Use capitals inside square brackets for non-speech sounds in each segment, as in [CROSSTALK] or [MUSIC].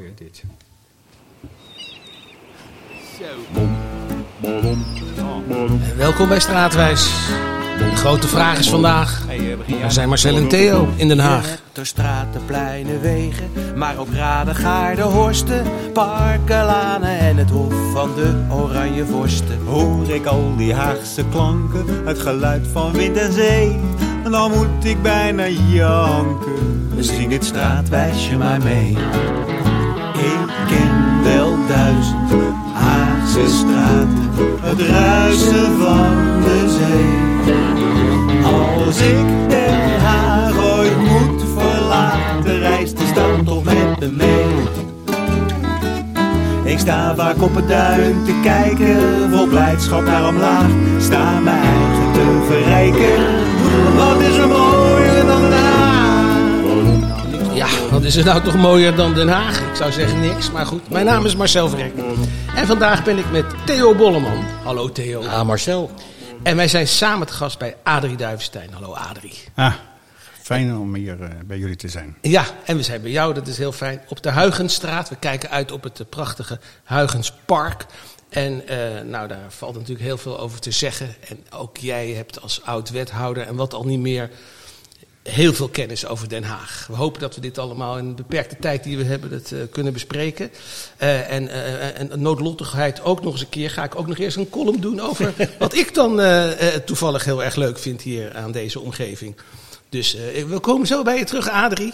Ja, dit. Welkom bij Straatwijs. De grote vraag is vandaag: waar zijn Marcel en Theo in Den Haag? Door straten, pleinen, wegen, maar ook raden, gaarden, horsten, parken, lanen en het hof van de oranje vorsten. Hoor ik al die Haagse klanken, het geluid van wind en zee. En dan moet ik bijna janken. Zing dit straatwijsje maar mee. Ik ken wel duizend Haagse straten, het ruisen van de zee. Als ik Den Haag ooit moet verlaten, reist de stad toch met me mee. Ik sta vaak op het duin te kijken, vol blijdschap naar omlaag. Sta mijn eigen te verrijken. Wat is is er nou toch mooier dan Den Haag? Ik zou zeggen niks, maar goed. Mijn naam is Marcel Vrek. En vandaag ben ik met Theo Bolleman. Hallo Theo. Ah, Marcel. En wij zijn samen te gast bij Adrie Duivenstein. Hallo Adrie. Ah, fijn om hier eh, bij jullie te zijn. Ja, en we zijn bij jou, dat is heel fijn, op de Huigensstraat. We kijken uit op het eh, prachtige Huigenspark. En eh, nou, daar valt natuurlijk heel veel over te zeggen. En ook jij hebt als oud-wethouder en wat al niet meer heel veel kennis over Den Haag. We hopen dat we dit allemaal in de beperkte tijd die we hebben dat, eh, kunnen bespreken. Eh, en, eh, en noodlottigheid ook nog eens een keer. Ga ik ook nog eerst een column doen over [LAUGHS] wat ik dan toevallig heel erg leuk vind hier aan deze omgeving. Dus we komen zo bij je terug, Adrie.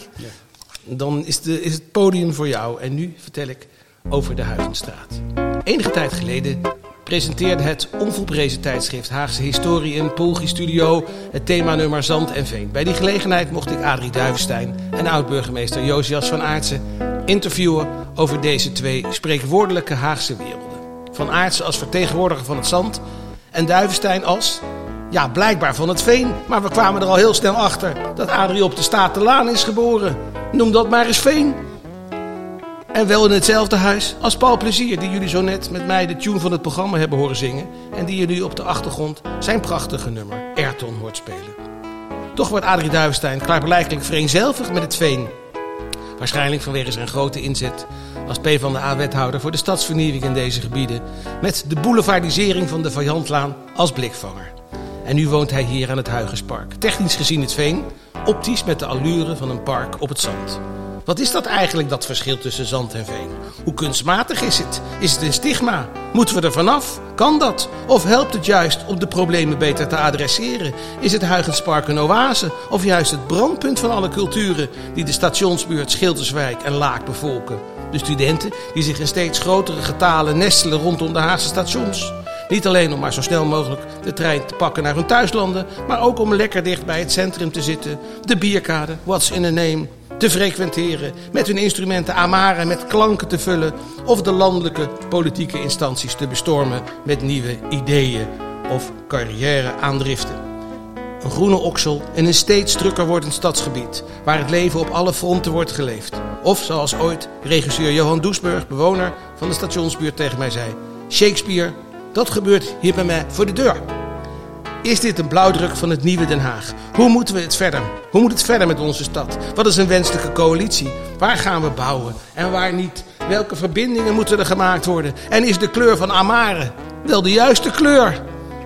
Dan is, de, is het podium voor jou. En nu vertel ik over de Huizenstraat. Enige tijd geleden presenteerde het onvolprezen tijdschrift Haagse Historie in Polgi Studio het themanummer Zand en Veen. Bij die gelegenheid mocht ik Adrie Duivenstein en oud-burgemeester Josias van Aartsen interviewen over deze twee spreekwoordelijke Haagse werelden. Van Aartsen als vertegenwoordiger van het zand en Duivenstein als, ja blijkbaar van het veen. Maar we kwamen er al heel snel achter dat Adrie op de Statenlaan is geboren. Noem dat maar eens veen. En wel in hetzelfde huis als Paul Plezier, die jullie zo net met mij de tune van het programma hebben horen zingen. En die jullie op de achtergrond zijn prachtige nummer, Ayrton, hoort spelen. Toch wordt Adrie Duivenstein klaarblijkelijk vereenzelvigd met het veen. Waarschijnlijk vanwege zijn grote inzet als PvdA-wethouder voor de stadsvernieuwing in deze gebieden. Met de boulevardisering van de Vajantlaan als blikvanger. En nu woont hij hier aan het Huigenspark. Technisch gezien het veen, optisch met de allure van een park op het zand. Wat is dat eigenlijk, dat verschil tussen zand en veen? Hoe kunstmatig is het? Is het een stigma? Moeten we er vanaf? Kan dat? Of helpt het juist om de problemen beter te adresseren? Is het Huigenspark een oase? Of juist het brandpunt van alle culturen die de stationsbuurt Schilderswijk en Laak bevolken? De studenten die zich in steeds grotere getalen nestelen rondom de Haagse stations? Niet alleen om maar zo snel mogelijk de trein te pakken naar hun thuislanden, maar ook om lekker dicht bij het centrum te zitten, de bierkade, what's in a name, te frequenteren, met hun instrumenten amaren met klanken te vullen of de landelijke politieke instanties te bestormen met nieuwe ideeën of carrière-aandriften. Een groene oksel in een steeds drukker wordend stadsgebied, waar het leven op alle fronten wordt geleefd. Of zoals ooit regisseur Johan Doesburg, bewoner van de stationsbuurt, tegen mij zei: Shakespeare, dat gebeurt hier bij mij voor de deur. Is dit een blauwdruk van het nieuwe Den Haag? Hoe moeten we het verder? Hoe moet het verder met onze stad? Wat is een wenselijke coalitie? Waar gaan we bouwen en waar niet? Welke verbindingen moeten er gemaakt worden? En is de kleur van Amare wel de juiste kleur?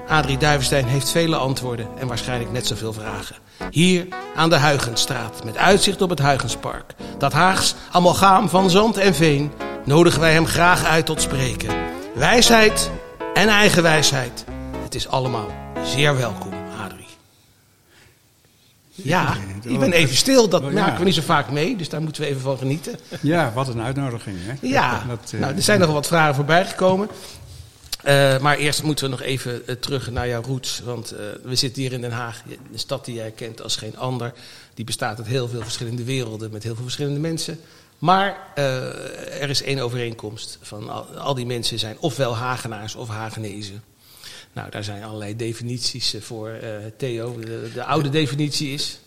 Adrie Duivenstein heeft vele antwoorden en waarschijnlijk net zoveel vragen. Hier aan de Huigenstraat, met uitzicht op het Huigenspark. Dat Haags amalgaam van zand en veen, nodigen wij hem graag uit tot spreken. Wijsheid en eigen wijsheid. Het is allemaal zeer welkom, Adrie. Ja, ik ben even stil. Dat ja. maken we niet zo vaak mee, dus daar moeten we even van genieten. Ja, wat een uitnodiging. Hè? Ja, Dat, eh, nou, er zijn nog wat vragen voorbij gekomen. Eh, maar eerst moeten we nog even eh, terug naar jouw roots. Want eh, we zitten hier in Den Haag, een stad die jij kent als geen ander. Die bestaat uit heel veel verschillende werelden, met heel veel verschillende mensen. Maar eh, er is één overeenkomst. Van al, al die mensen zijn ofwel Hagenaars of Hagenezen. Nou, daar zijn allerlei definities eh, voor. eh, Theo, de, de oude definitie is.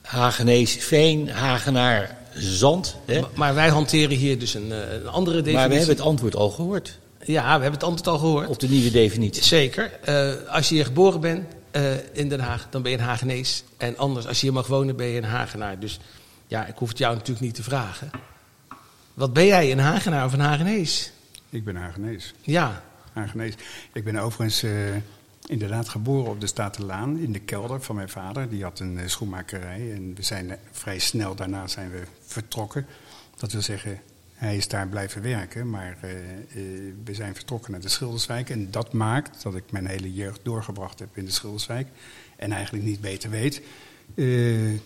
Hagenees Veen, Hagenaar Zand. Hè? Maar, maar wij hanteren hier dus een, eh, een andere definitie. Maar we hebben het antwoord al gehoord Ja, we hebben het antwoord al gehoord. op de nieuwe definitie. Zeker. Eh, als je hier geboren bent eh, in Den Haag, dan ben je een Hagenees. En anders, als je hier mag wonen, ben je een Hagenaar. Dus ja, ik hoef het jou natuurlijk niet te vragen. Wat ben jij, een Hagenaar of een Hagenees? Ik ben Hagenees. Ja, Ik ben overigens eh, inderdaad geboren op de Statenlaan in de kelder van mijn vader. Die had een eh, schoenmakerij en we zijn eh, vrij snel daarna zijn we vertrokken. Dat wil zeggen, hij is daar blijven werken, maar we zijn vertrokken naar de Schilderswijk. En dat maakt dat ik mijn hele jeugd doorgebracht heb in de Schilderswijk en eigenlijk niet beter weet.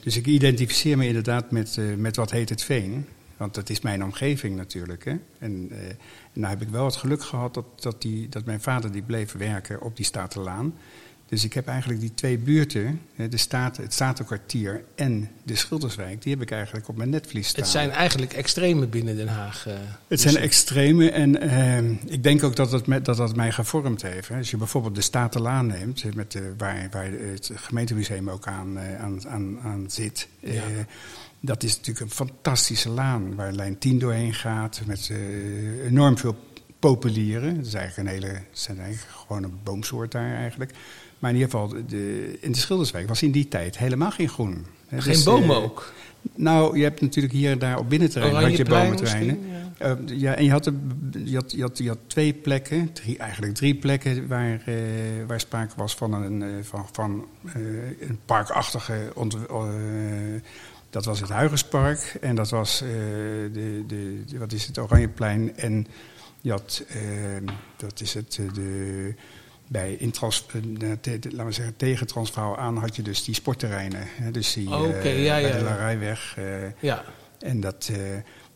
Dus ik identificeer me inderdaad met, met wat heet het veen. Want dat is mijn omgeving natuurlijk. Hè? En, en nou heb ik wel het geluk gehad dat, dat, die, dat mijn vader die bleef werken op die Statenlaan. Dus ik heb eigenlijk die twee buurten, de het Statenkwartier en de Schilderswijk, die heb ik eigenlijk op mijn netvlies staan. het zijn eigenlijk extreme binnen Den Haag. eh, Het zijn extreme en ehm, ik denk ook dat het, me- dat dat mij gevormd heeft. Hè. Als je bijvoorbeeld de Statenlaan neemt, eh, met, de, waar, waar het gemeentemuseum ook aan, eh, aan, aan, aan zit. eh, Ja. dat is natuurlijk een fantastische laan waar lijn 10 doorheen gaat met eh, enorm veel populieren. Dat is eigenlijk een hele, het zijn eigenlijk gewoon een boomsoort daar eigenlijk. Maar in ieder geval, de, in de Schilderswijk was in die tijd helemaal geen groen. Geen Dus, bomen eh, ook. Nou, je hebt natuurlijk hier en daar op binnenterrein had je bomenterreinen. misschien, Eh, ja, en je had, de- je, had, je, had, je had twee plekken, drie, eigenlijk drie plekken, waar, eh, waar sprake was van een, van, van, een parkachtige dat was het Huigenspark en dat was de, de, wat is het, Oranjeplein. En je had, dat is het, de, bij intrans, eh, te- te- laten we zeggen, tegen Transvaal aan had je dus die sportterreinen. Hè, dus die Oké, eh, ja, bij ja, de. Larijweg. eh, Ja. en dat,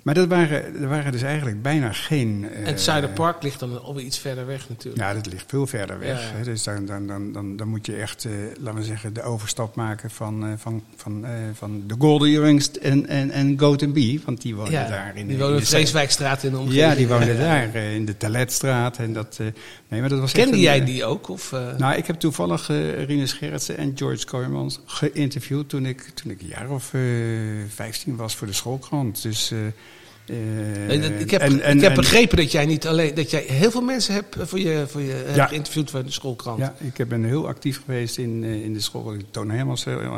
maar dat waren, er waren dus eigenlijk bijna geen... eh, En het Zuiderpark ligt dan alweer iets verder weg natuurlijk. Ja, dat ligt veel verder weg. Ja. Hè. Dus dan, dan, dan, dan, dan moet je echt, eh, laten we zeggen, de overstap maken van, eh, van, van, eh, van de Golden Earrings en, en, en Goat Bee. Want die wonen Ja, daar in die in wonen in de- Vreeswijkstraat in de omgeving. Ja, die woonden daar eh, in de Taletstraat. En dat, eh, nee, maar dat was Kende jij eh, die ook? Of, eh? Nou, ik heb toevallig eh Rinus Gerritsen en George Kooijmans geïnterviewd toen ik, toen ik een jaar of eh 15 was voor de schoolkrant. Dus, eh, eh, ik heb, en- en- ik heb en- begrepen dat jij niet alleen dat jij heel veel mensen hebt voor je, voor je Ja. geïnterviewd voor de schoolkrant. Ja, ik ben heel actief geweest in, eh, in de school. Ik Toon Hermans eh, eh,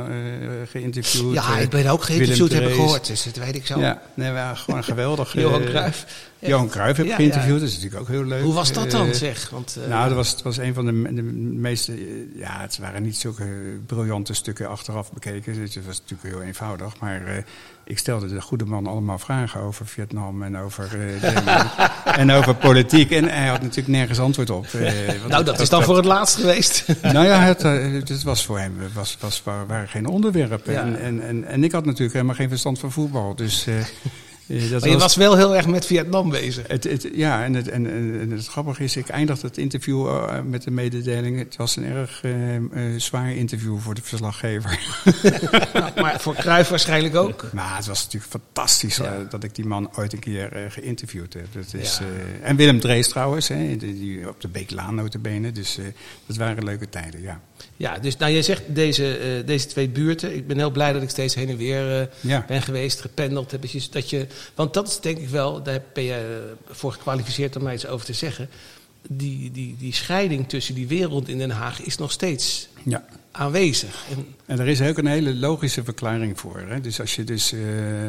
geïnterviewd. Ja, eh, ik ben ook geïnterviewd, heb ik gehoord. Dus dat weet ik zo. Ja, nee, maar gewoon geweldig. [LAUGHS] Johan eh, Cruijff. Johan Cruijff heb ik Ja, geïnterviewd, ja. dat is natuurlijk ook heel leuk. Hoe was dat dan, Eh, zeg? Want, eh, nou, dat was, het was een van de, me- de meeste. eh, Ja, het waren niet zulke briljante stukken achteraf bekeken. Het was natuurlijk heel eenvoudig. Maar eh, ik stelde de goede man allemaal vragen over Vietnam en over, eh, [LAUGHS] en over politiek. En hij had natuurlijk nergens antwoord op. eh, nou, dat is dan voor het laatst geweest. [LAUGHS] nou ja, het, eh, het was voor hem was, was, waren geen onderwerpen. Ja. En, en, en, en ik had natuurlijk helemaal geen verstand van voetbal. Dus eh, dat maar je was wel heel erg met Vietnam bezig. het, het, ja, en het, en, en, het grappige is, ik eindigde het interview eh, met de mededeling. Het was een erg eh, zwaar interview voor de verslaggever. Nou, [LAUGHS] maar voor Cruijff waarschijnlijk ook. maar het was natuurlijk fantastisch Ja. dat ik die man ooit een keer geïnterviewd heb. Dat is, Ja. en Willem Drees trouwens, hè, die, die op de Beeklaan notabene. Dus dat waren leuke tijden, ja. Ja, dus nou, jij zegt deze, deze twee buurten. Ik ben heel blij dat ik steeds heen en weer Ja. ben geweest, gependeld. Heb, je- dat je, want dat is denk ik wel, daar ben je eh, voor gekwalificeerd om mij iets over te zeggen. Die, die, die scheiding tussen die wereld in Den Haag is nog steeds ja. aanwezig. En, En er is ook een hele logische verklaring voor. Hè? Dus als je dus. eh,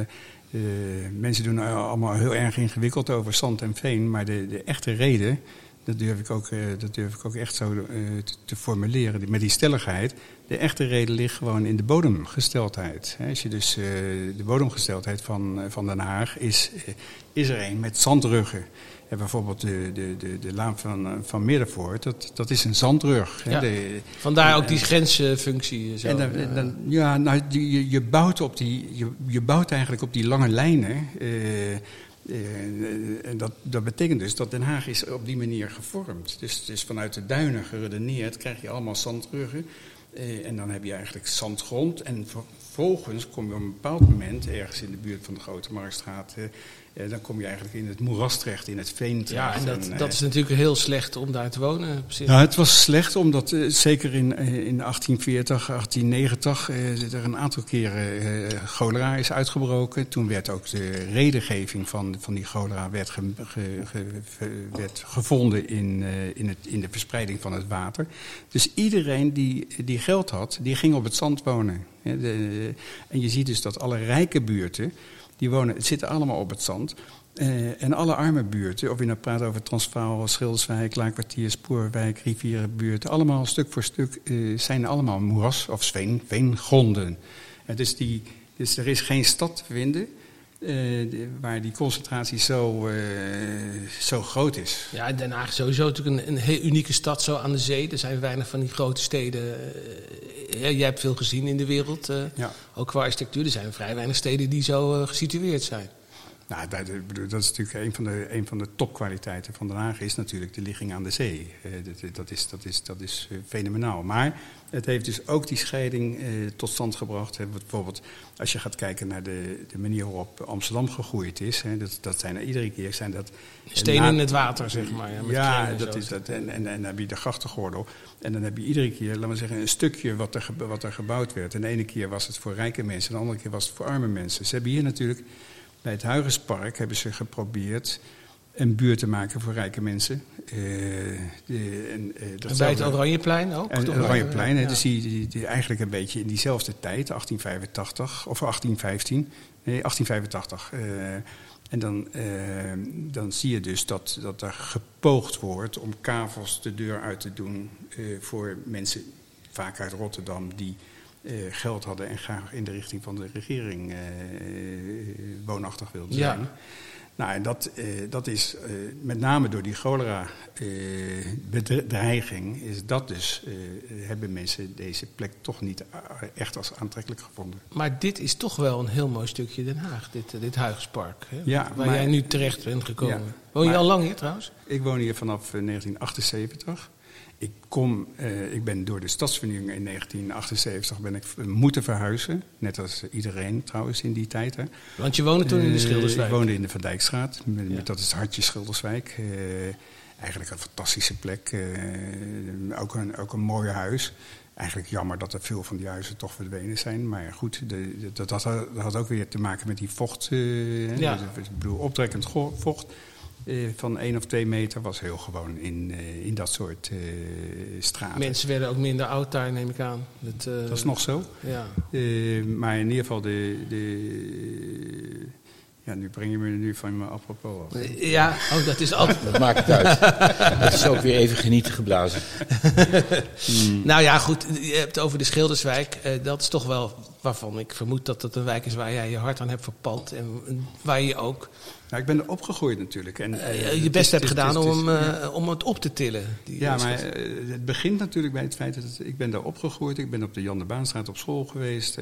eh, mensen doen allemaal heel erg ingewikkeld over zand en veen. Maar de, de echte reden. Dat durf ik ook, eh, dat durf ik ook echt zo eh, te, formuleren. Met die stelligheid. De echte reden ligt gewoon in de bodemgesteldheid. Als je dus. eh, de bodemgesteldheid van, van Den Haag is, is er een met zandruggen. En bijvoorbeeld de, de, de, de laan van, van Middenvoort, dat, dat is een zandrug. Ja. De- vandaar ook die grensfunctie. Zo. en dan, en dan- ja, nou, je, je, bouwt op die, je, je bouwt eigenlijk op die lange lijnen. eh, en dat, dat betekent dus dat Den Haag is op die manier gevormd. Dus, dus vanuit de duinen geredeneerd krijg je allemaal zandruggen. Eh, en dan heb je eigenlijk zandgrond. En vervolgens kom je op een bepaald moment, ergens in de buurt van de Grote Marktstraat... eh, eh, dan kom je eigenlijk in het moeras terecht, in het veen ja, terecht. en dat, eh, dat is natuurlijk heel slecht om daar te wonen. nou, het was slecht omdat eh, zeker in, eh, in 1840, 1890 eh, er een aantal keren eh, cholera is uitgebroken. Toen werd ook de redengeving van, van die cholera werd, ge- ge- ge- werd gevonden in, eh, in, het, in de verspreiding van het water. Dus iedereen die, die geld had, die ging op het zand wonen. De- en je ziet dus dat alle rijke buurten, die wonen, het zitten allemaal op het zand. Eh, en alle arme buurten, of je nou praat over Transvaal, Schilderswijk, Laakkwartier, Spoorwijk, Rivierenbuurten, allemaal stuk voor stuk eh, zijn allemaal moeras- of veengronden. Eh, dus, die, dus er is geen stad te vinden eh, waar die concentratie zo, eh, zo groot is. Ja, Den Haag is sowieso natuurlijk een, een heel unieke stad zo aan de zee. Er zijn weinig van die grote steden. ja, jij hebt veel gezien in de wereld, Ja. ook qua architectuur. Er zijn vrij weinig steden die zo gesitueerd zijn. Nou, dat, is natuurlijk een van, de, een van de topkwaliteiten van Den Haag is natuurlijk de ligging aan de zee. Eh, dat, dat is, dat is, dat is eh, fenomenaal. Maar het heeft dus ook die scheiding eh, tot stand gebracht. Hè. Bijvoorbeeld als je gaat kijken naar de, de manier waarop Amsterdam gegroeid is. Hè, dat, dat zijn er iedere keer zijn dat... Stenen na- in het water, zeg maar. Ja, dat is dat. En, en, en dan heb je de grachtengordel. En dan heb je iedere keer, laten we zeggen, een stukje wat er, wat er gebouwd werd. En de ene keer was het voor rijke mensen, en de andere keer was het voor arme mensen. Ze hebben hier natuurlijk, bij het Huigenspark, hebben ze geprobeerd een buurt te maken voor rijke mensen. Eh, de, en, eh, En bij het Oranjeplein ook? en het Oranjeplein, dus die, die, die eigenlijk een beetje in diezelfde tijd, 1885 of 1815, nee 1885. eh, en dan, dan zie je dus dat, dat er gepoogd wordt om kavels de deur uit te doen voor mensen, vaak uit Rotterdam, die eh, geld hadden en graag in de richting van de regering eh, woonachtig wilden Ja. zijn. Nou, en dat, eh, dat is met name door die cholera-bedreiging, is dat dus, hebben mensen deze plek toch niet echt als aantrekkelijk gevonden. Maar dit is toch wel een heel mooi stukje Den Haag, dit, dit Huigspark. Hè? Ja, waar maar- jij nu terecht bent gekomen. Ja, Woon je maar- al lang hier trouwens? Ik woon hier vanaf eh, 1978. Ik, kom, eh, ik ben door de stadsvernieuwing in 1978 ben ik moeten verhuizen. Net als iedereen trouwens in die tijd. Hè. Want je woonde toen in de Eh, Schilderswijk. Ik woonde in de Van Dijkstraat. Met, Ja. met- dat is het hartje Schilderswijk. Eh, eigenlijk een fantastische plek. ook, een, ook een mooi huis. Eigenlijk jammer dat er veel van die huizen toch verdwenen zijn. Maar goed, de, de- dat, had, dat had ook weer te maken met die vocht. Ja. dus, ik bedoel, optrekkend vocht eh, van één of twee meter was heel gewoon in, eh, in dat soort eh, straten. Mensen werden ook minder oud daar, neem ik aan. Dat, eh, Dat is nog zo. Ja. Eh, maar in ieder geval de, de... Ja, nu breng je me nu van me apropos af. Ja, oh, dat is altijd. [LAUGHS] Dat maakt het uit. Het is ook weer even genieten geblazen. [LAUGHS] Nou ja, goed. Je hebt het over de Schilderswijk. Eh, dat is toch wel waarvan ik vermoed dat dat een wijk is waar jij je hart aan hebt verpand. En waar je ook Nou, ik ben er opgegroeid natuurlijk. En, eh, eh, je best is- hebt is- gedaan is- om, eh, om het op te tillen. Die Ja, maar het begint natuurlijk bij het feit dat het- ik ben daar opgegroeid. Ik ben op de Jan de Baanstraat op school geweest.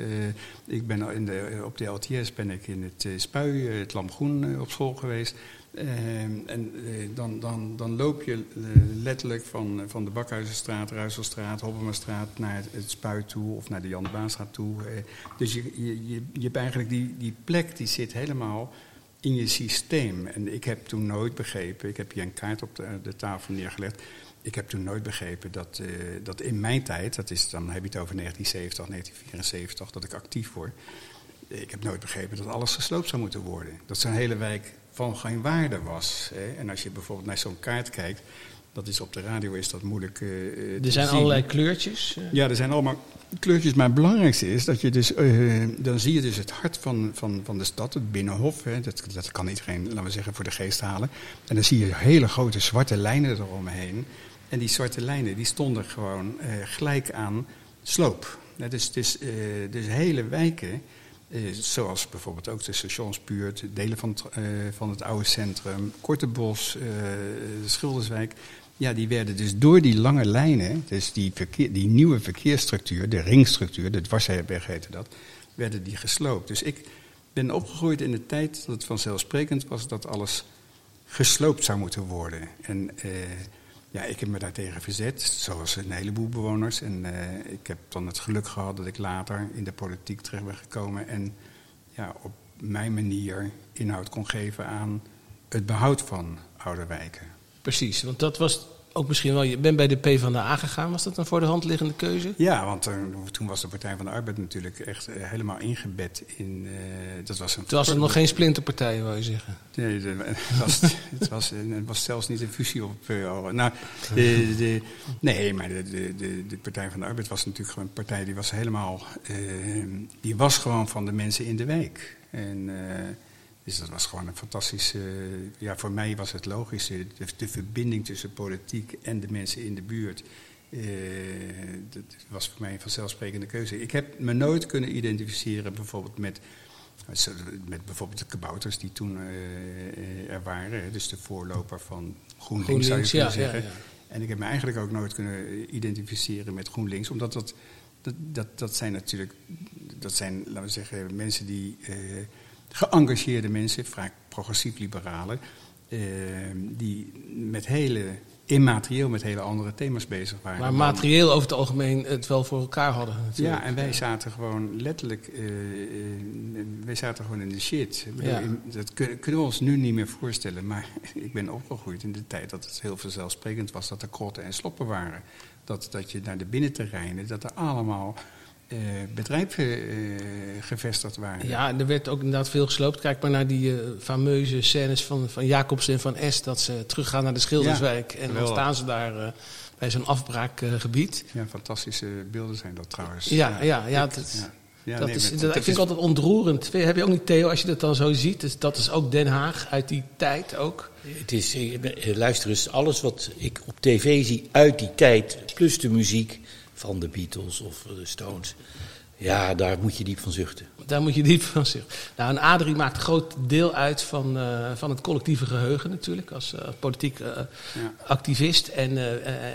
Ik ben in de, op de LTS ben ik in het Spui, het Lamgroen op school geweest. Eh, en eh, dan, dan, dan loop je eh, letterlijk van, van de Bakhuizenstraat, Ruiselstraat, Hobbemastraat naar het, het Spui toe of naar de Jan de Baanstraat toe. Eh, dus je, je, je, je hebt eigenlijk die, die plek die zit helemaal in je systeem. En ik heb toen nooit begrepen, ik heb hier een kaart op de, de tafel neergelegd. Ik heb toen nooit begrepen dat, eh, dat in mijn tijd, dat is, dan heb je het over 1970, 1974, dat ik actief word. Ik heb nooit begrepen dat alles gesloopt zou moeten worden. Dat zo'n hele wijk van geen waarde was. Hè. En als je bijvoorbeeld naar zo'n kaart kijkt, dat is op de radio is dat moeilijk te er zijn zien. allerlei kleurtjes. eh. Ja, er zijn allemaal kleurtjes. Maar het belangrijkste is dat je dus. dan zie je dus het hart van, van, van de stad, het binnenhof. Hè. Dat, dat kan iedereen, laten we zeggen, voor de geest halen. En dan zie je hele grote zwarte lijnen eromheen. En die zwarte lijnen die stonden gewoon gelijk aan sloop. Ja, dus, dus hele wijken. Eh, zoals bijvoorbeeld ook de stationsbuurt, delen van het, eh, van het oude centrum, Kortebos, eh Schilderswijk. Ja, die werden dus door die lange lijnen, dus die, die nieuwe verkeersstructuur, de ringstructuur, de dwarsherberg heette dat, werden die gesloopt. Dus ik ben opgegroeid in de tijd dat het vanzelfsprekend was dat alles gesloopt zou moeten worden. En ja, ik heb me daartegen verzet, zoals een heleboel bewoners. En eh, ik heb dan het geluk gehad dat ik later in de politiek terecht ben gekomen en ja, op mijn manier inhoud kon geven aan het behoud van oude wijken. Precies, want dat was ook misschien wel. Je bent bij de P van de A gegaan. Was dat een voor de hand liggende keuze? Ja, want eh, toen was de Partij van de Arbeid natuurlijk echt eh, helemaal ingebed in. eh, dat was een Toen was er nog geen splinterpartij, wou je zeggen. Nee, [LAUGHS] het, was, het, was, het was zelfs niet een fusie op. nou, de, de, nee, maar de, de, Partij van de Arbeid was natuurlijk gewoon een partij die was helemaal. die was gewoon van de mensen in de wijk. En Dus dat was gewoon een fantastische. ja, voor mij was het logisch. De, de verbinding tussen politiek en de mensen in de buurt. eh, dat was voor mij een vanzelfsprekende keuze. Ik heb me nooit kunnen identificeren bijvoorbeeld met, met bijvoorbeeld de kabouters die toen eh, er waren. Dus de voorloper van GroenLinks, zou je kunnen ja, zeggen. ja, ja. En ik heb me eigenlijk ook nooit kunnen identificeren met GroenLinks, omdat dat, dat, dat, dat zijn natuurlijk, dat zijn, laten we zeggen, mensen die, eh, geëngageerde mensen, vaak progressief-liberalen, eh, die met hele, immaterieel met hele andere thema's bezig waren. Maar materieel over het algemeen het wel voor elkaar hadden. natuurlijk. ja, en wij zaten gewoon letterlijk, eh, eh, wij zaten gewoon in de shit. Ja. dat kunnen, kunnen we ons nu niet meer voorstellen, maar [LAUGHS] ik ben opgegroeid in de tijd dat het heel vanzelfsprekend was dat er krotten en sloppen waren. Dat, dat je naar de binnenterreinen, dat er allemaal eh, bedrijven eh, gevestigd waren. Ja, er werd ook inderdaad veel gesloopt. Kijk maar naar die eh, fameuze scènes van, van Jacobs en van S. Dat ze teruggaan naar de Schilderswijk. en dan staan ze daar bij zo'n afbraakgebied. Ja, fantastische beelden zijn dat trouwens. ja, ja, ja, dat, ja. Ja, dat nee, is, dat, dat ik is- vind het altijd ontroerend. Heb je ook niet, Theo, als je dat dan zo ziet? Dus dat is ook Den Haag uit die tijd ook. Het is, luister eens, alles wat ik op tv zie uit die tijd, plus de muziek van de Beatles of de Stones, ja, daar moet je diep van zuchten. Daar moet je diep van zeggen. Nou, en Adrie maakt een groot deel uit van, eh, van het collectieve geheugen natuurlijk. Als eh, politiek eh, activist en,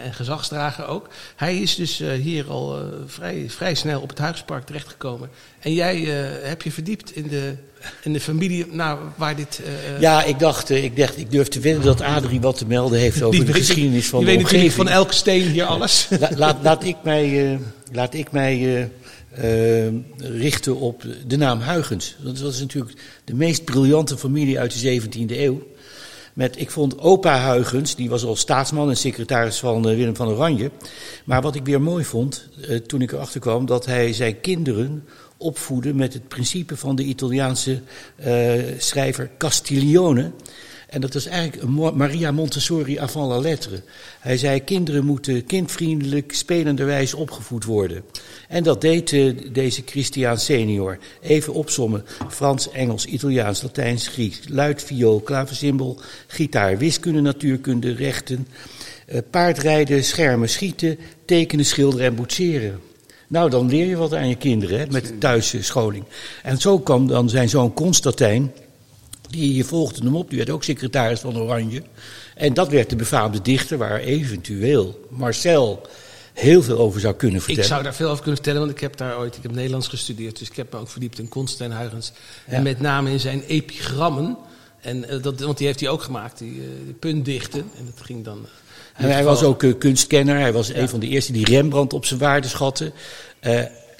en gezagsdrager ook. Hij is dus eh, hier al eh, vrij, vrij snel op het Huigspark terechtgekomen. En jij eh, hebt je verdiept in de, in de familie nou, waar dit... eh, Ja, ik dacht, ik dacht, ik durf te wedden dat Adrie wat te melden heeft over die de geschiedenis van die de weet natuurlijk omgeving. van elke steen hier alles. La- laat, laat ik mij, eh, laat ik mij richten op de naam Huygens. Dat is natuurlijk de meest briljante familie uit de 17e eeuw. Met, ik vond opa Huygens, die was al staatsman en secretaris van eh, Willem van Oranje. Maar wat ik weer mooi vond, eh, toen ik erachter kwam, dat hij zijn kinderen opvoedde met het principe van de Italiaanse eh, schrijver Castiglione. En dat is eigenlijk Maria Montessori avant la lettre. Hij zei, kinderen moeten kindvriendelijk, spelenderwijs opgevoed worden. En dat deed eh, deze Christian senior. Even opsommen. Frans, Engels, Italiaans, Latijns, Grieks. Luid, viool, klaversymbol, gitaar, wiskunde, natuurkunde, rechten. eh, paardrijden, schermen, schieten, tekenen, schilderen en boetseren. Nou, dan leer je wat aan je kinderen hè, met thuisscholing. En zo kwam dan zijn zoon Constantijn, die je volgde hem op, die werd ook secretaris van Oranje. En dat werd de befaamde dichter waar eventueel Marcel heel veel over zou kunnen vertellen. Ik zou daar veel over kunnen vertellen, want ik heb daar ooit ik heb Nederlands gestudeerd. Dus ik heb me ook verdiept in Constantijn Huygens. Ja. En met name in zijn epigrammen. En, eh, dat, want die heeft hij ook gemaakt, die, eh, puntdichten. En dat ging dan... En hij was ook eh, kunstkenner. Hij was een van de eerste die Rembrandt op zijn waarde schatte.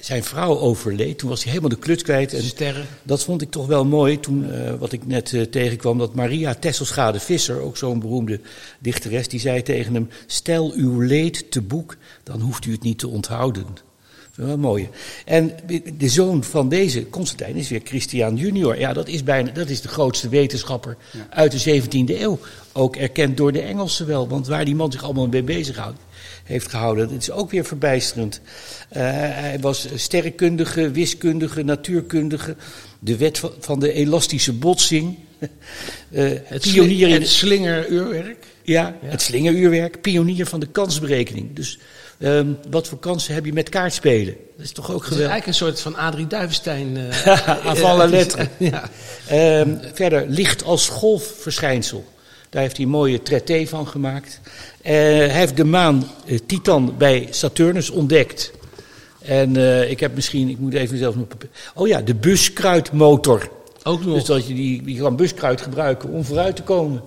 Zijn vrouw overleed. Toen was hij helemaal de kluts kwijt. En Sterren. dat vond ik toch wel mooi. Toen, eh, wat ik net eh, tegenkwam, dat Maria Tesselschade Visser, ook zo'n beroemde dichteres, die zei tegen hem: Stel uw leed te boek, dan hoeft u het niet te onthouden. Dat is wel mooi. En de zoon van deze Constantijn is weer Christian Junior. Ja, dat is, bijna, dat is de grootste wetenschapper uit de 17e eeuw. Ook erkend door de Engelsen wel. Want waar die man zich allemaal mee bezighoudt, heeft gehouden, dat is ook weer verbijsterend. Eh, hij was sterrenkundige, wiskundige, natuurkundige. De wet van, de elastische botsing. [LAUGHS] Eh, Het, pionier in het slingeruurwerk. ja, het slingeruurwerk, pionier van de kansberekening. Dus ehm, wat voor kansen heb je met kaartspelen? Dat is toch ook Het is geweldig. eigenlijk een soort van Adrie Duivenstein. la [LAUGHS] eh, lettre. [LAUGHS] Ja. Ehm, verder, licht als golfverschijnsel. Daar heeft hij een mooie traité van gemaakt. Eh, hij heeft de maan eh, Titan bij Saturnus ontdekt. En eh, ik heb misschien, ik moet even zelf nog... Oh ja, de buskruidmotor. Ook nog. Dus dat je die, die kan buskruid gebruiken om vooruit te komen.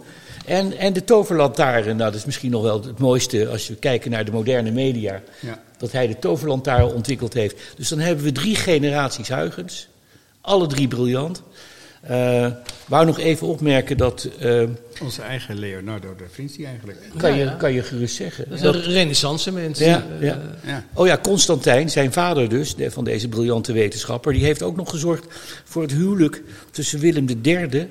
En, en de toverlantaarn, nou, dat is misschien nog wel het mooiste als we kijken naar de moderne media. Ja. Dat hij de toverlantaarn ontwikkeld heeft. Dus dan hebben we drie generaties Huygens. Alle drie briljant. Eh wou nog even opmerken dat, eh, Onze eigen Leonardo da Vinci eigenlijk. kan, Ja, je, ja. kan je gerust zeggen. Dat is Dat- een renaissance mens. Ja, Eh, ja. Ja. Oh ja, Constantijn, zijn vader dus, de- van deze briljante wetenschapper, die heeft ook nog gezorgd voor het huwelijk tussen Willem III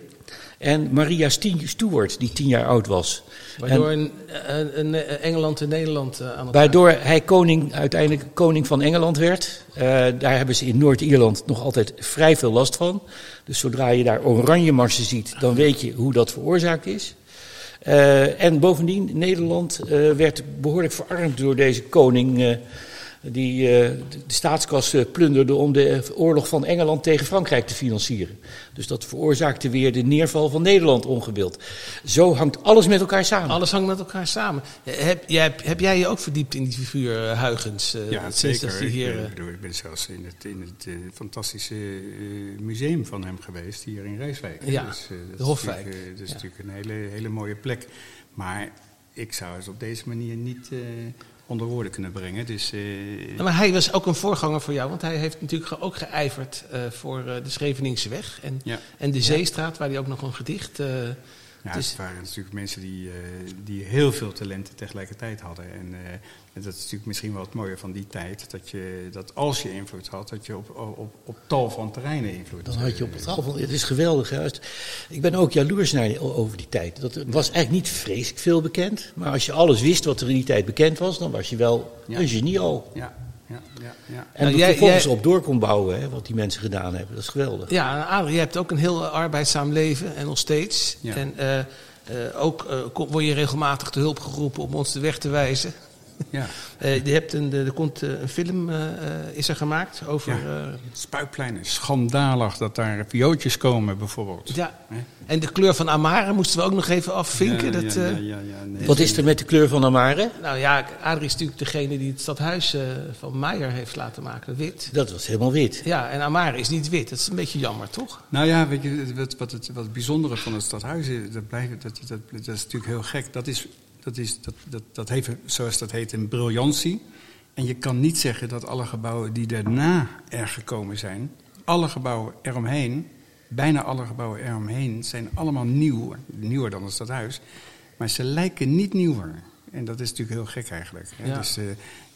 En Maria Stuart, die tien jaar oud was. Waardoor een, een, een Engeland en Nederland eh, aan elkaar... Waardoor hij koning, uiteindelijk koning van Engeland werd. Eh, daar hebben ze in Noord-Ierland nog altijd vrij veel last van. Dus zodra je daar oranje marsen ziet, dan weet je hoe dat veroorzaakt is. Eh, en bovendien, Nederland eh, werd behoorlijk verarmd door deze koning. Die eh, de staatskas eh, plunderde om de oorlog van Engeland tegen Frankrijk te financieren. Dus dat veroorzaakte weer de neerval van Nederland ongewild. Zo hangt alles met elkaar samen. Alles hangt met elkaar samen. Heb, jij, heb jij je ook verdiept in die figuur eh, Huygens? Ja, sinds zeker. die hier, ben, ik bedoel, ik ben zelfs in het, in het fantastische eh, museum van hem geweest, hier in Rijswijk. Ja, Dus, eh, dat de is Hofwijk. natuurlijk, eh, dat is Ja. natuurlijk een hele, hele mooie plek. Maar ik zou het op deze manier niet eh, onder woorden kunnen brengen. Dus, eh, Maar hij was ook een voorganger voor jou, want hij heeft natuurlijk ook geijverd eh, voor eh, de Scheveningse weg en, ja. en de Zeestraat, waar hij ook nog een gedicht. Ja, Dus- het waren natuurlijk mensen die, eh, die heel veel talenten tegelijkertijd hadden. En, eh, en dat is natuurlijk misschien wel het mooie van die tijd. Dat, je, dat als je invloed had, dat je op, op, op tal van terreinen invloed Dan had je op eh, het afval. Het is geweldig. Als- Ik ben ook jaloers naar over die tijd. Dat was eigenlijk niet vreselijk veel bekend. Maar als je alles wist wat er in die tijd bekend was, dan was je wel Ja. een genie al. Ja, ja, ja, ja. En Nou, er jij- vervolgens jij- op door kon bouwen, hè, wat die mensen gedaan hebben. Dat is geweldig. Ja, Adrie, je hebt ook een heel arbeidszaam leven en nog steeds. Ja. En eh, eh, ook eh, word je regelmatig te hulp geroepen om ons de weg te wijzen. Ja. Eh, je hebt een, er komt eh, een film eh, is er gemaakt over. Ja. eh, Spuitplein is schandalig dat daar viootjes komen bijvoorbeeld. ja. En de kleur van Amare moesten we ook nog even afvinken. Ja, dat, ja, eh, ja, ja, ja, nee. Wat is er met de kleur van Amare? Nou ja, Adrie is natuurlijk degene die het stadhuis eh, van Meijer heeft laten maken, wit. Dat was helemaal wit. Ja, en Amare is niet wit. Dat is een beetje jammer, toch? Nou ja, weet je, wat, wat, het, wat het bijzondere van het stadhuis is, dat, blijft, dat, dat, dat is natuurlijk heel gek. Dat, is, dat, is, dat, dat, dat heeft, zoals dat heet, een briljantie. En je kan niet zeggen dat alle gebouwen die daarna er gekomen zijn, alle gebouwen eromheen, bijna alle gebouwen eromheen, zijn allemaal nieuw. Nieuwer dan het stadhuis. Maar ze lijken niet nieuwer. En dat is natuurlijk heel gek eigenlijk. Hè? Ja. Dus eh,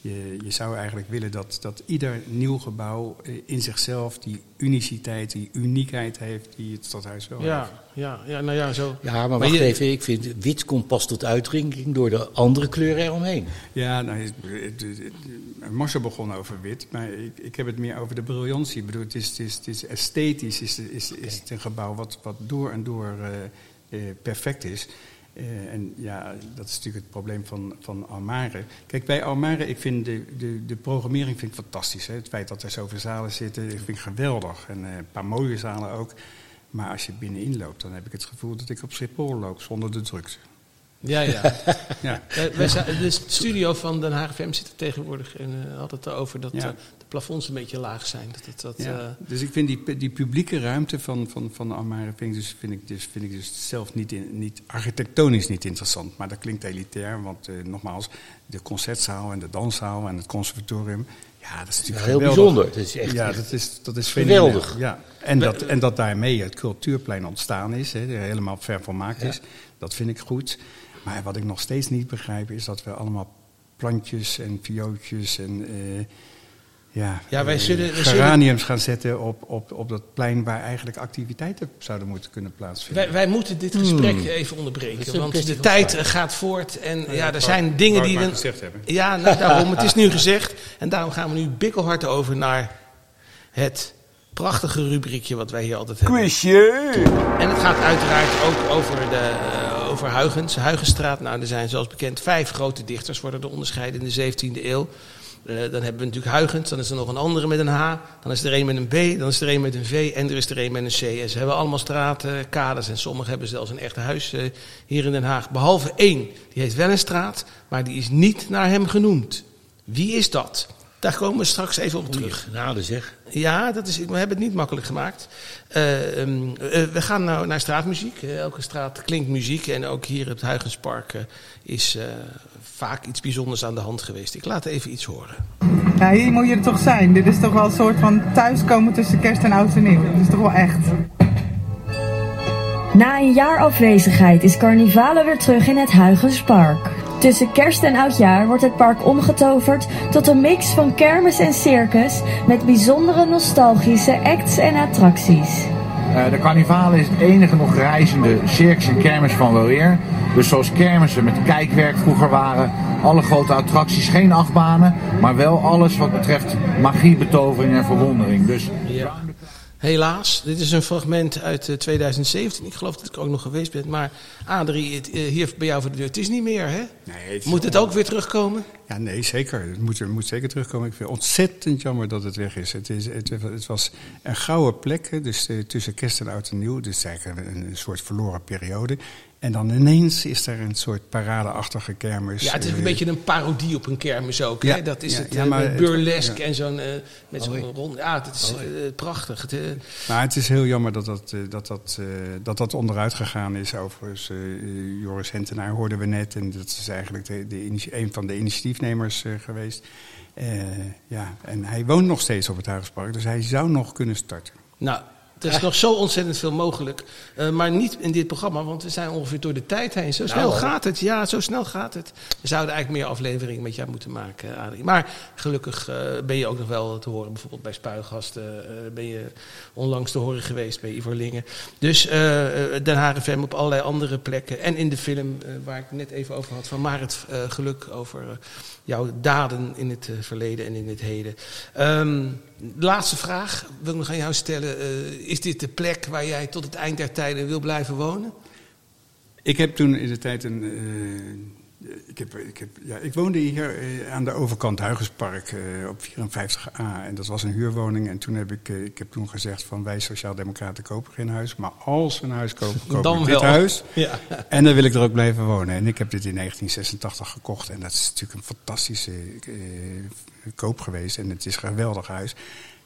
je, je zou eigenlijk willen dat, dat ieder nieuw gebouw eh, in zichzelf die uniciteit, die uniekheid heeft die het stadhuis wel heeft. Ja, ja, ja, nou ja, zo. Ja, maar Maar wacht je- even. Ik vind wit komt pas tot uitdrukking door de andere kleuren eromheen. Ja, nou, Marcel begon over wit, maar ik, ik heb het meer over de briljantie. Ik bedoel, het is, het is, het is esthetisch, is, is, is het een gebouw wat, wat door en door eh, eh, perfect is. Eh, en ja, dat is natuurlijk het probleem van, van Almere. Kijk, bij Almere, ik vind de, de, de programmering vind ik fantastisch. Hè? Het feit dat er zoveel zalen zitten, vind ik geweldig. En eh, een paar mooie zalen ook. Maar als je binnenin loopt, dan heb ik het gevoel dat ik op Schiphol loop zonder de drukte. Ja, ja. [LAUGHS] Ja. Eh, wij zijn- de studio van Den Haag FM zit er tegenwoordig en eh, had het erover dat Ja. eh, de plafonds een beetje laag zijn. Dat, het, dat, Ja, eh, dus ik vind die, die publieke ruimte van, van, van Almere vind ik dus, vind ik dus, vind ik dus zelf niet, in, niet architectonisch niet interessant. Maar dat klinkt elitair, want eh, nogmaals, de concertzaal en de danszaal en het conservatorium, ja, dat is Ja, natuurlijk heel geweldig. bijzonder. Het is echt ja, dat is, dat is geweldig. Ja. En, dat, en dat daarmee het cultuurplein ontstaan is, hè, er helemaal vervolmaakt is, dat vind ik goed. Maar wat ik nog steeds niet begrijp is dat we allemaal plantjes en viootjes en eh, ja, Ja, wij eh, zullen- geraniums gaan zetten op, op, op dat plein waar eigenlijk activiteiten zouden moeten kunnen plaatsvinden. wij, wij moeten dit gesprek even Dat is onderbreken, want de tijd gaat voort en ja, er zijn dingen die we... gezegd hebben. Ja, nou, daarom, het is nu gezegd en daarom gaan we nu bikkelhard over naar het prachtige rubriekje wat wij hier altijd hebben. En het gaat uiteraard ook over, de, eh, over Huygens, Huygenstraat. Nou, er zijn zoals bekend vijf grote dichters, worden er onderscheiden in de 17e eeuw. Eh, dan hebben we natuurlijk Huygens, dan is er nog een andere met een H, dan is er een met een B, dan is er een met een V en er is er een met een C. En ze hebben allemaal straten, kaders en sommigen hebben zelfs een echt huis eh, hier in Den Haag. Behalve één, die heeft wel een straat, maar die is niet naar hem genoemd. Wie is dat? Daar komen we straks even op terug. genade zeg. Ja, dat is, we hebben het niet makkelijk gemaakt. Eh, ehm, eh, we gaan nou naar straatmuziek. Eh, elke straat klinkt muziek. En ook hier op het Huygenspark eh, is eh, vaak iets bijzonders aan de hand geweest. Ik laat even iets horen. Ja, hier moet je er toch zijn. Dit is toch wel een soort van thuiskomen tussen kerst en oud en nieuw. Dat is toch wel echt. Na een jaar afwezigheid is Carnivale weer terug in het Huygenspark. Tussen kerst en oudjaar wordt het park omgetoverd tot een mix van kermis en circus met bijzondere nostalgische acts en attracties. Eh, de carnivalen is het enige nog reizende circus en kermis van Weleer. Dus zoals kermissen met kijkwerk vroeger waren, alle grote attracties, geen achtbanen, maar wel alles wat betreft magie, betovering en verwondering. Dus Ja. Helaas, dit is een fragment uit eh, 2017. Ik geloof dat ik ook nog geweest ben. Maar Adrie, het, eh, hier bij jou voor de deur. Het is niet meer, hè? Nee, het is Moet het ook weer terugkomen? Ja, nee, zeker. Het moet, het moet zeker terugkomen. Ik vind het ontzettend jammer dat het weg is. Het, is, het, het was een gouden plek, dus eh, tussen kerst en oud en nieuw. Dus eigenlijk een, een soort verloren periode. En dan ineens is er een soort paradeachtige kermis. Ja, het is een eh, beetje een parodie op een kermis ook. Ja, hè? Dat is ja, het, ja, eh, maar het- burlesque ja. en zo'n eh, met zo'n rond. Ja, het is prachtig. Het, Maar het is heel jammer dat dat, dat, dat, eh, dat, dat onderuit gegaan is. Overigens, Joris Hentenaar hoorden we net. En dat is eigenlijk de, een van de initiatiefnemers eh, geweest. Eh, ja, en hij woont nog steeds op het Huigerspark. Dus hij zou nog kunnen starten. nou, er is nog zo ontzettend veel mogelijk. Eh, maar niet in dit programma, want we zijn ongeveer door de tijd heen. Zo snel gaat het. Ja, zo snel gaat het. We zouden eigenlijk meer afleveringen met jou moeten maken, Adrie. Maar gelukkig eh, ben je ook nog wel te horen. Bijvoorbeeld bij Spuigasten eh, ben je onlangs te horen geweest bij Ivorlingen. Dus eh, eh, Den Haag FM op allerlei andere plekken. En in de film eh, waar ik het net even over had van Marit eh, Geluk over eh, jouw daden in het eh, verleden en in het heden. Ehm, laatste vraag wil ik nog aan jou stellen. Eh, is dit de plek waar jij tot het eind der tijden wil blijven wonen? Ik heb toen in de tijd een. Ik, heb, ik, heb, ja, ik woonde hier eh, aan de overkant Huigerspark eh, op 54a. En dat was een huurwoning. En toen heb ik, eh, ik heb toen gezegd van wij Sociaaldemocraten kopen geen huis. Maar als we een huis kopen, kopen Dan we wel. dit huis. [LAUGHS] Ja. En dan wil ik er ook blijven wonen. En ik heb dit in 1986 gekocht. En dat is natuurlijk een fantastische koop geweest. En het is een geweldig huis.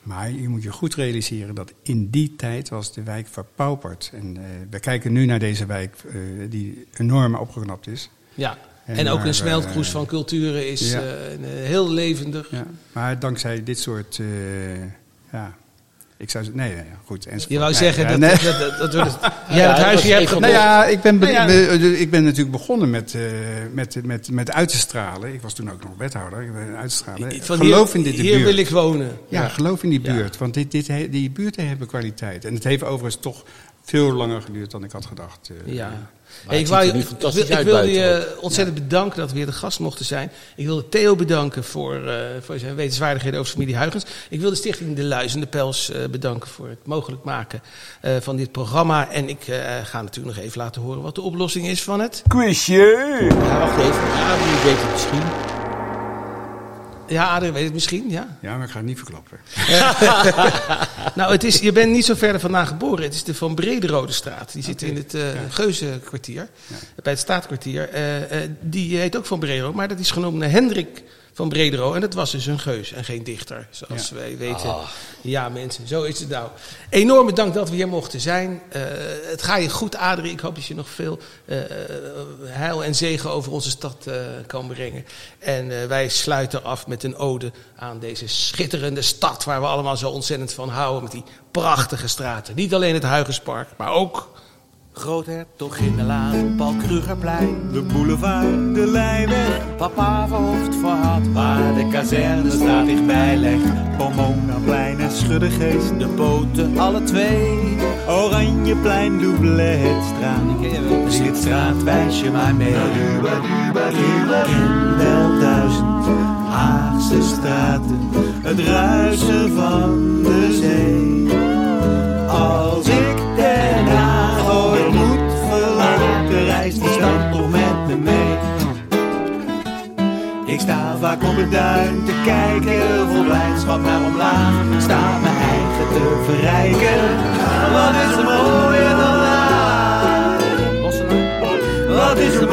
Maar je moet je goed realiseren dat in die tijd was de wijk verpauperd. En we kijken nu naar deze wijk die enorm opgeknapt is. Ja. En, En ook een smeltkroes eh, van culturen is ja. eh, eh, heel levendig. Ja. Maar dankzij dit soort... eh, ja, ik zou Nee, nee, ja, goed. enzovoort. Je wou Nee, zeggen ja, dat, nee. dat, dat, dat, dat- jij [LAUGHS] Ja, het dat huis was hier hebt gekocht. Nou ja, ik ben, be- Nou ja. be- ik ben natuurlijk begonnen met, eh, met, met, met uit te stralen. Ik was toen ook nog wethouder. Ik ben uit te stralen. Van geloof hier, in dit Hier buurt. wil ik wonen. Ja, geloof in die Ja. buurt. Want dit, dit, he- die buurten hebben kwaliteit. En het heeft overigens toch veel langer geduurd dan ik had gedacht. Ja. Hey, ik, wou, ik, wil, ik je ontzettend bedanken dat we weer de gast mochten zijn. Ik wilde Theo bedanken voor, eh, voor zijn wetenswaardigheden over familie Huygens. Ik wil de stichting De Luis en de Pels eh, bedanken voor het mogelijk maken eh, van dit programma. En ik eh, ga natuurlijk nog even laten horen wat de oplossing is van het... Ja, wacht even. Ja, wie weet het misschien. Ja, Adrien weet het misschien, ja. Ja, maar ik ga het niet verklappen. [LAUGHS] Nou, het is, je bent niet zo ver vandaan geboren. Het is de Van Brederode straat. Die zit in het uh, Geuzenkwartier, bij het Staatkwartier. Uh, uh, die heet ook Van Brederode, maar dat is genoemd naar Hendrik van Bredero. En dat was dus een geus en geen dichter, zoals ja. wij weten. Oh. Ja, mensen, zo is het nou. Enorm bedankt dat we hier mochten zijn. Uh, het gaat je goed, Adrie. Ik hoop dat je nog veel uh, heil en zegen over onze stad uh, kan brengen. En wij sluiten af met een ode aan deze schitterende stad... waar we allemaal zo ontzettend van houden, met die prachtige straten. Niet alleen het Huigenspark, maar ook... Groothertog in de boulevard, de Leijweg. Papa verhoofd voor had, waar de kazernestraat dichtbij legt. Pomonaplein en Schuddegeest. De poten, alle twee. Oranjeplein, Doubletstraat. Slitstraat, wijs je maar mee. Ken wel duizend Haagse straten. Het ruisen van de zee. Als ik vaak op het duin te kijken, vol blijdschap naar omlaag. Sta mijn eigen te verrijken, wat is er mooier dan daar? Wat is er